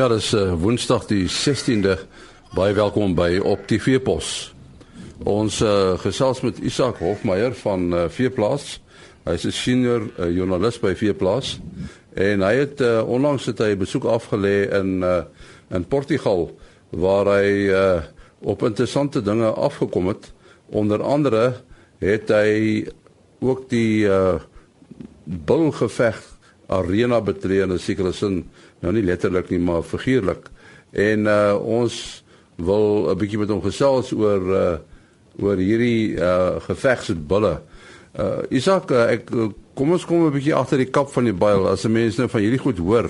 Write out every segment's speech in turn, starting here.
Ja, dis uh, Woensdag die 16de. Baie welkom by op TV Pos. Ons uh, gesels met Isak Hofmeyer van uh, Veeplaas. Hy's 'n senior uh, joernalis by Veeplaas en hy het uh, onlangs het hy besoek afgelê in uh, in Portugal waar hy uh, op interessante dinge afgekom het. Onder andere het hy ook die uh, bulgeveg arena betree in 'n sekere sin nou nie letterlik nie maar figuurlik. En uh, ons wil 'n bietjie met hom gesels oor uh, oor hierdie uh, gevegsbulle uh, Isak uh, ek kom ons kom 'n bietjie agter die kap van die byl as 'n mens nou van hierdie goed hoor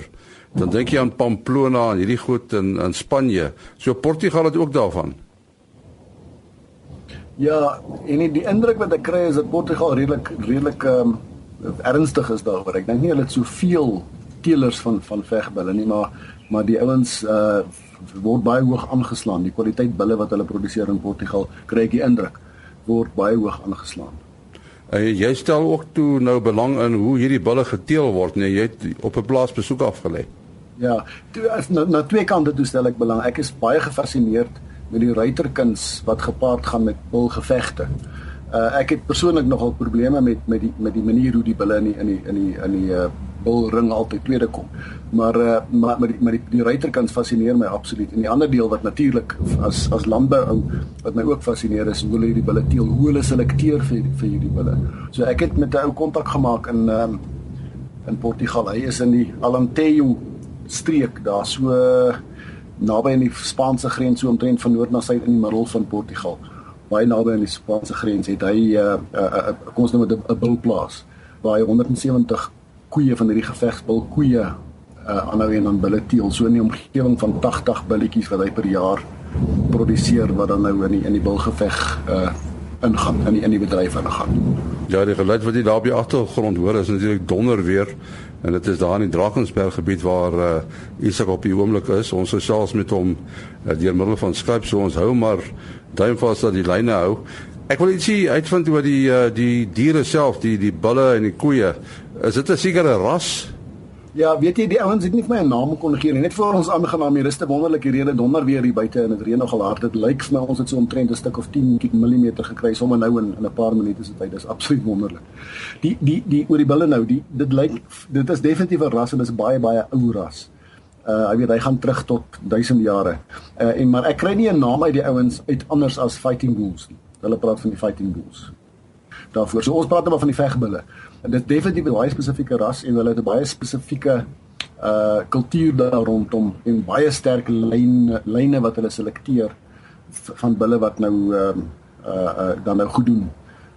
dan dink jy aan Pamplona en hierdie goed in in Spanje. So Portugal het ook daarvan. Ja, en die, die indruk wat ek kry is dat Portugal redelik redelik um, ernstig is daaroor. Ek dink nie hulle het soveel teelers van van vegbulle nie, maar maar die ouens uh word baie hoog aangeslaan. Die kwaliteit bulle wat hulle produseer in Portugal, kry ek die indruk word baie hoog aangeslaan. En jy stel ook toe nou belang in hoe hierdie bulle geteel word, nee, jy het op 'n plaas besoek afgelê. Ja, toe, na, na twee kante toe stel ek belang. Ek is baie gefassineerd met die ruiterkuns wat gepaard gaan met bulgevegte. Uh ek het persoonlik nogal probleme met met die met die manier hoe die bulle in die in die in die in die uh bulring altyd tweede kom. Maar uh maar maar die maar die, die ruiterkans fascineer my absoluut. En die ander deel wat natuurlik as as landbou ou wat my ook fascineer is hoe hulle hierdie bulle teel, hoe hulle selekteer vir vir hierdie bulle. So ek het met 'n ou kontak gemaak in um in Portugal. Hy is in die Alentejo streek daar so naby aan die Spaanse grens so omtrent van noord na suid in die middel van Portugal baie naby aan die Spaanse grens het hy 'n uh, uh, uh, kom ons noem dit 'n bulplaas waar hy 170 koeie van hierdie gevegsbul koeie uh, aanhou en dan bulle teel so in die omgewing van 80 bulletjies wat hy per jaar produseer wat dan nou in die in die bulgeveg uh, ingaan in die in die bedryf ingaan. Ja, die geluid wat jy daar op die agtergrond hoor is natuurlik donder weer en dit is daar in die Drakensberg gebied waar uh, Isak op die oomblik is. Ons gesels met hom uh, deur middel van Skype so ons hou maar duim vas dat die lyne hou. Ek wil net sê uitvind oor die uh, die diere self, die die bulle en die koeie. Is dit 'n sekere ras? Ja, weet jy die ouens het nie vir my 'n naam kon gee nie. Net voor ons aangenaam hier is te wonderlike rede donder weer hier buite en dit reën nogal hard. Dit lyk vir my ons het so omtrent 'n stuk of 10 mm gekry sommer nou in in 'n paar minute se tyd. Dis absoluut wonderlik. Die die die oor die bulle nou, die dit lyk dit is definitief 'n ras en dit is baie baie ou ras. Uh ek weet hy gaan terug tot duisende jare. Uh en maar ek kry nie 'n naam uit die ouens uit anders as fighting bulls nie. Hulle praat van die fighting bulls. Daarvoor. So ons praat maar van die vegbulle. En dit definitief 'n baie spesifieke ras en hulle het 'n baie spesifieke uh kultuur daar rondom en baie sterk lyne lyne wat hulle selekteer van bulle wat nou uh uh, uh dan nou goed doen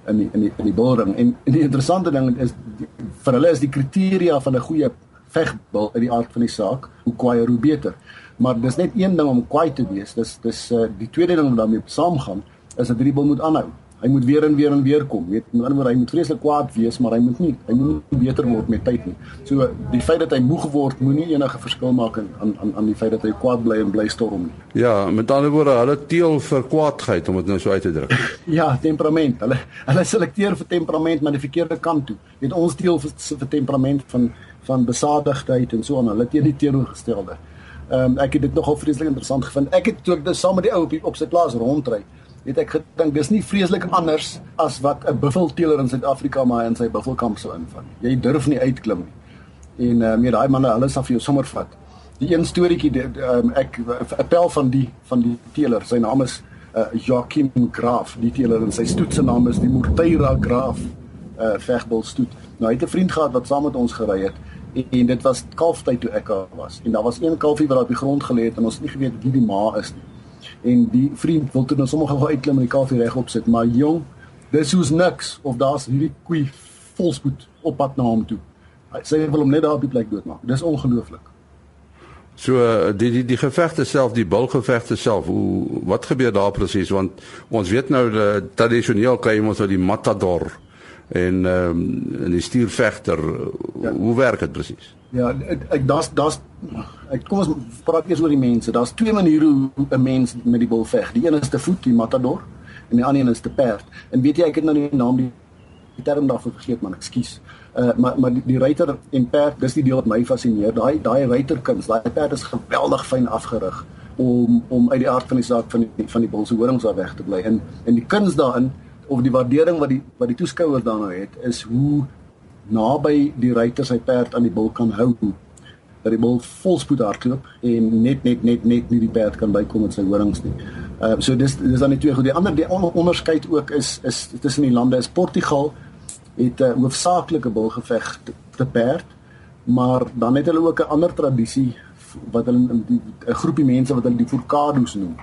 in die in die in die bulring. En, en die interessante ding is die, vir hulle is die kriteria van 'n goeie vegbul uit die aard van die saak, hoe kwaaier hoe beter. Maar dis net een ding om kwaai te wees. Dis dis uh die tweede ding wat daarmee saamgaan is dat hierdie bul moet aanhou hy moet weer en weer en weer kom. Weet, met ander woorde, hy moet vreeslik kwaad wees, maar hy moet nie hy moet nie beter word met tyd nie. So die feit dat hy moeg word moenie enige verskil maak aan aan aan die feit dat hy kwaad bly en bly storm nie. Ja, met ander woorde, hulle teel vir kwaadheid om dit nou so uit te druk. ja, temperament. Hulle hulle selekteer vir temperament maar die verkeerde kant toe. Weet ons teel vir, vir temperament van van besadigdheid en so aan. Hulle teen die teenoorgestelde. Ehm um, ek het dit nogal vreeslik interessant gevind. Ek het toe ek saam met die ou op, op sy plaas rondry het ek gedink dis nie vreeslik anders as wat 'n buffelteeler in Suid-Afrika maar in sy buffelkamp sou invang. Jy durf nie uitklim nie. En uh, met daai manne, hulle sal vir jou sommer vat. Die een storieetjie um, ek 'n pel van die van die teeler, sy naam is uh, Joachim Graaf, die teeler en sy stoet se naam is die Morteira Graaf uh, vegbal stoet. Nou hy het 'n vriend gehad wat saam met ons gery het en, en dit was kalftyd toe ek daar was. En daar was een kalfie wat op die grond gelê het en ons het nie geweet wie die ma is nie en die vriend wil toe nou sommer gou uitklim en die koffie regop sit maar jong dis soos niks of daar's hierdie koei volspoed op pad na hom toe. Hy wil hom net daar op die plek doodmaak. Dis ongelooflik. So eh, die die die gevegte self die bulgevegte self hoe wat gebeur daar presies want ons weet nou tradisioneel kry ons nou die matador en ehm um, die stuurvegter ja. hoe werk dit presies ja ek daar's daar's ek kom ons praat eers oor die mense daar's twee maniere hoe 'n mens met die bul veg die een is te voet die matador en die ander een is te perd en weet jy ek het nou die naam die, die term daarvoor vergeet man ekskuus Uh maar maar die, die ruiter en perd, dis die deel wat my fascineer. Daai daai ruiterkuns, daai perd is geweldig fyn afgerig om om uit die aard van die saak van die van die bul se horings daar weg te bly. En en die kuns daarin of die waardering wat die wat die toeskouer dan nou het is hoe naby die ruiter sy perd aan die bul kan hou dat die bul volspoed hardloop en net net net net nie die perd kan bykom met sy horings nie. Uh so dis dis dan die twee goed. Die ander die onderskeid ook is is tussen die lande is Portugal het 'n uh, hoofsaaklike bulgeveg te, te perd, maar dan het hulle ook 'n ander tradisie wat hulle 'n groepie mense wat hulle die forcados noem.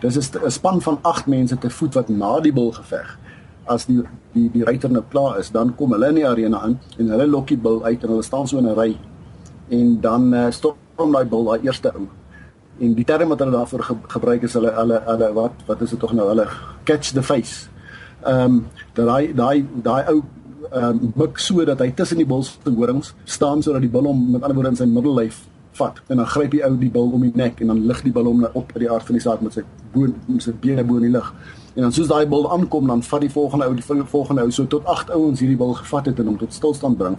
Dis 'n span van 8 mense te voet wat na die bulgeveg as die die die ruiter nou klaar is, dan kom hulle in die arena in en hulle lok die bil uit en hulle staan so in 'n ry en dan uh, storm daai bil daai eerste ou en die term wat hulle daarvoor ge gebruik is hulle hulle hulle wat wat is dit tog nou hulle catch the face. Ehm um, daai daai daai ou ehm um, mik so dat hy tussen die bil se horings staan sodat die bil hom met ander woorde in sy middellyf vat en dan gryp die ou die bil om die nek en dan lig die bil hom nou op uit die aard van die saak met sy boon met sy bene bo in die lug. En dan soos daai bil aankom dan vat die volgende ou die volgende ou so tot 8 ouens hierdie bil gevat het en hom tot stilstand bring.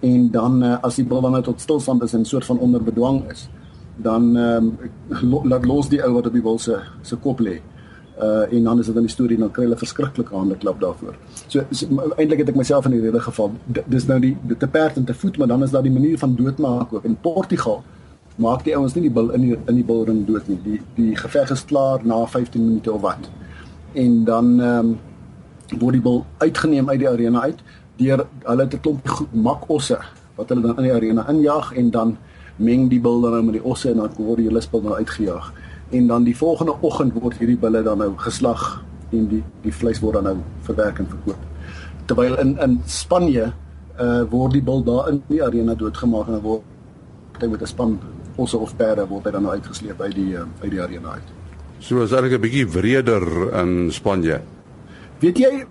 En dan uh, as die bil dan nou tot stilstand is en soort van onder bedwang is, dan ehm um, laat los die ou wat op die bil se se kop lê. Uh en dan is dit dan die storie dan kry hulle verskriklike hande klap daarvoor. So, so eintlik het ek myself in hierdie geval dis nou die te perd en te voet, maar dan is daar die manier van doodmaak ook in Portugal maak die ouens nie die bil in die in die bilring dood nie. Die die geveg is klaar na 15 minute of wat. En dan ehm um, word die bil uitgeneem uit die arena uit deur hulle te klomp makosse wat hulle dan in die arena injag en dan meng die bil dan nou met die osse en dan word die hele spul nou uitgejaag. En dan die volgende oggend word hierdie bulle dan nou geslag en die die vleis word dan nou verwerk en verkoop. Terwyl in in Spanje uh word die bil daar in die arena doodgemaak en dan word hy met 'n span osse of perde word hy dan nou uitgesleep uit die uh, uit die arena uit. So is eintlik 'n bietjie wreder in Spanje. Weet jy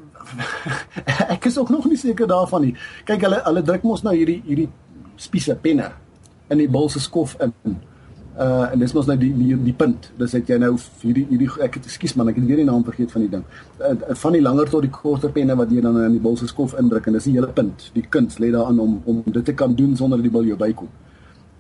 is ook nog nie seker daarvan nie. Kyk hulle hulle druk mos nou hierdie hierdie spiese penne in die bul se skof in. Uh en dis mos nou die die die punt. Dis het jy nou hierdie hierdie ek het ekskuus man, ek het weer die naam vergeet van die ding. Uh, van die langer tot die korter penne wat jy dan in die bul se skof indruk en dis die hele punt. Die kuns lê daarin om om dit te kan doen sonder dat die bil jou bykom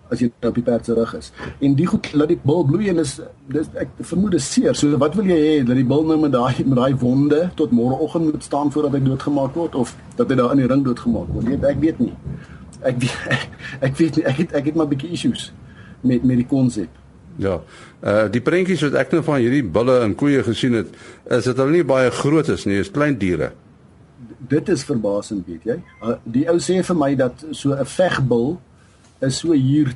as jy op die perd se rug is. En die goed laat die bil bloei en is dis ek vermoed dit seer. So wat wil jy hê dat die bil nou met daai met daai wonde tot môreoggend moet staan voordat hy doodgemaak word of dat hy daar in die ring doodgemaak word? Nee, ek weet nie ek ek, ek weet nie, ek het ek het maar bietjie issues met met die konsep. Ja. Uh die prentjies wat ek nou van hierdie bulle en koeie gesien het, is dit hulle nie baie groot is nie, is klein diere. Dit is verbasend, weet jy. Uh, die ou sê vir my dat so 'n vegbul is so hier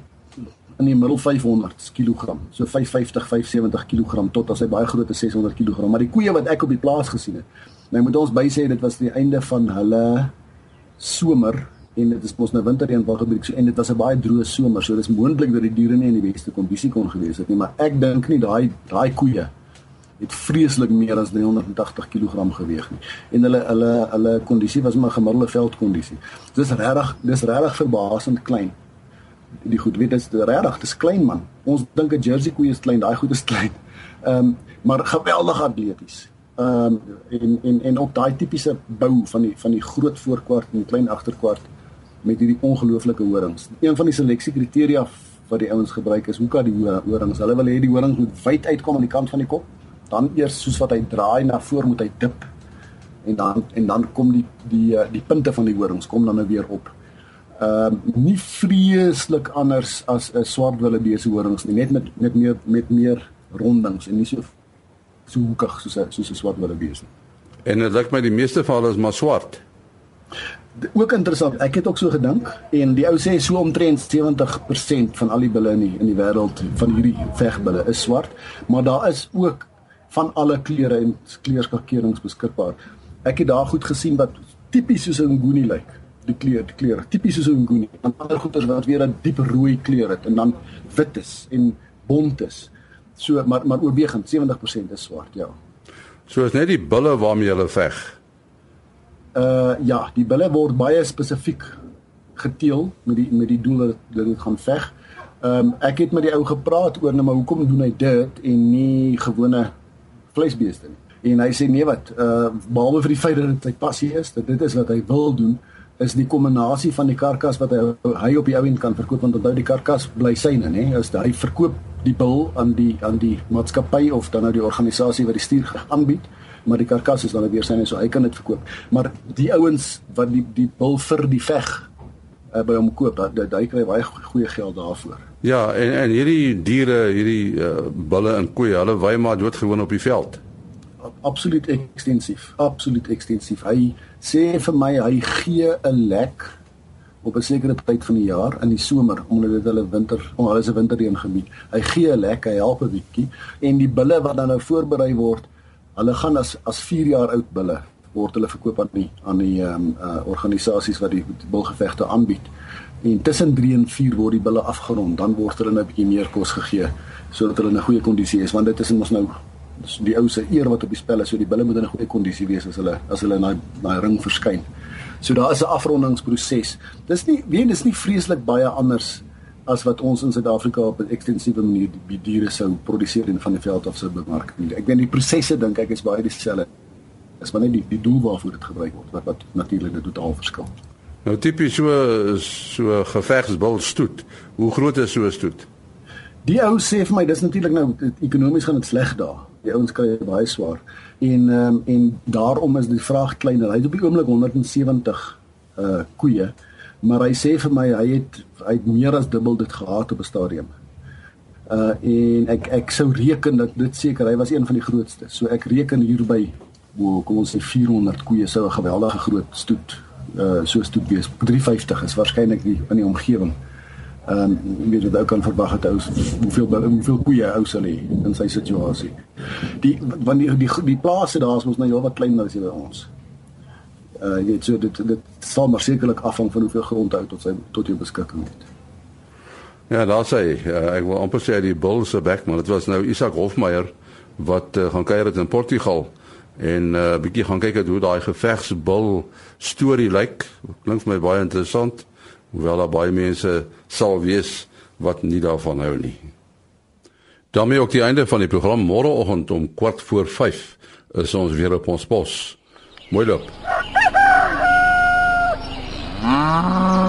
in die middel 500 kg. So 550, 570 kg tot as hy baie groot is 600 kg. Maar die koeie wat ek op die plaas gesien het, nou moet ons by sê dit was die einde van hulle somer en dit is mos nou winterreën waar gebeur so en dit was 'n baie droë somer so dis moontlik dat die diere nie in die beste kondisie kon gewees het nie maar ek dink nie daai daai koeie het vreeslik meer as 380 kg geweg nie en hulle hulle hulle kondisie was maar gemiddelde veldkondisie dis regtig dis regtig verbasend klein die goed weet dis regtig dis klein man ons dink 'n jersey koe is klein daai goed is klein ehm um, maar geweldig atleties ehm um, en en en ook daai tipiese bou van die van die groot voorkwart en die klein agterkwart met hierdie ongelooflike horings. Een van die seleksiekriteria wat die ouens gebruik is hoe kan die horings? Hulle wil hê die horing moet wyd uitkom aan die kant van die kop. Dan eers soos wat hy draai na voor moet hy dip. En dan en dan kom die die die punte van die horings kom dan nou weer op. Ehm uh, nie vreeslik anders as 'n swartwillebeese horings nie, net met met meer met meer rondings en nie so so hoekig soos 'n soos 'n swartwillebeese. En dit lyk my die meeste van hulle is maar swart ook interessant. Ek het ook so gedink en die ou sê so omtrent 70% van al die bulle in die, in die wêreld van hierdie vegbulle is swart, maar daar is ook van alle kleure en kleurskakerings beskikbaar. Ek het daar goed gesien wat tipies soos 'n nguni lyk. Die kleur, die kleure, tipies soos 'n nguni. En ander goeters wat weer 'n diep rooi kleur het en dan wit is en bont is. So maar maar oorwegend 70% is swart, ja. So is net die bulle waarmee hulle veg uh ja, die bulle word baie spesifiek geteel met die met die doel dat dit gaan veg. Ehm um, ek het met die ou gepraat oor nou maar hoekom doen hy dit en nie gewone vleisbeeste nie. En hy sê nee wat, uh behalwe vir die feit dat dit sy passie is, dat dit is wat hy wil doen, is die kombinasie van die karkas wat hy hy op die ou end kan verkoop want onthou die karkas bly syne nê is hy verkoop die bil aan die aan die maatskappy of dan nou die organisasie wat die stuur aanbied maar die karkas is dan weer syne so hy kan dit verkoop. Maar die ouens wat die die bil vir die veg uh, by hom koop dat hy kry baie goeie geld daarvoor. Ja en en hierdie diere hierdie uh, bulle en koeie hulle wy maar doodgewoon op die veld absoluut ekstensief absoluut ekstensief hy sê vir my hy gee 'n lek op 'n sekere tyd van die jaar in die somer omdat dit hulle winter om hulle se winterreën gebied. Hy gee 'n lek, hy help 'n bietjie en die bulle wat dan nou voorberei word, hulle gaan as as 4 jaar oud bulle word hulle verkoop aan die aan die ehm um, uh, organisasies wat die, bulgevegte aanbied. En tussen 3 en 4 word die bulle afgerond, dan word hulle 'n nou bietjie meer kos gegee sodat hulle in 'n goeie kondisie is want dit is mos nou die ou se eer wat op die spel is, so die bulle moet in 'n goeie kondisie wees as hulle as hulle in daai daai ring verskyn. So daar is 'n afrondingsproses. Dis nie weet dis nie vreeslik baie anders as wat ons in Suid-Afrika op 'n ekstensiewe manier die diere sou produseer en van die veld af sou bemark. Ek weet die prosesse dink ek is baie dieselfde. Dis maar net die die doel waarvoor dit gebruik word wat wat natuurlik dit totaal verskil. Nou tipies so so gevegsbul stoet. Hoe groot is so 'n stoet? Die ou sê vir my dis natuurlik nou ekonomies gaan dit sleg daar die ouens kry baie swaar. En ehm um, en daarom is die vraag kleiner. Hy het op die oomblik 170 uh koeie, maar hy sê vir my hy het hy het meer as dubbel dit gehad op 'n stadium. Uh en ek ek sou reken dat dit seker hy was een van die grootste. So ek reken hierby wo kom ons sê 400 koeie sou 'n geweldige groot stoet uh so stoet wees. 350 is waarskynlik die in die omgewing. Ehm um, weet jy ook kan verwag het ou hoeveel hoeveel koeie ou sal hê in sy situasie. Die want die die, die plase daar is mos nou heelwat kleiner as hier by ons. Uh jy weet so dit dit sal maar sekerlik afhang van hoeveel grond hy tot sy tot jou beskikking het. Ja, daar sê uh, ek wil amper sê die Bulls se back man, dit was nou Isak Hofmeyer wat uh, gaan kuier in Portugal en 'n uh, bietjie gaan kyk hoe daai gevegsbul storie lyk. Klink vir my baie interessant hoewel daar baie mense sal wees wat nie daarvan hou nie. daarmee ook die einde van die program môreoggend om kwart voor 5 is ons weer op ons pos. Mooi loop.